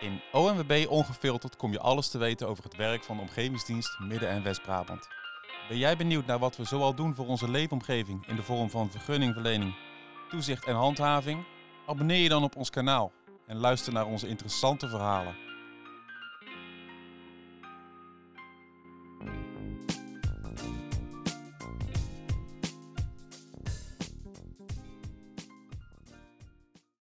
In OMWB Ongefilterd kom je alles te weten over het werk van de Omgevingsdienst Midden- en West-Brabant. Ben jij benieuwd naar wat we zoal doen voor onze leefomgeving in de vorm van vergunningverlening, toezicht en handhaving? Abonneer je dan op ons kanaal en luister naar onze interessante verhalen.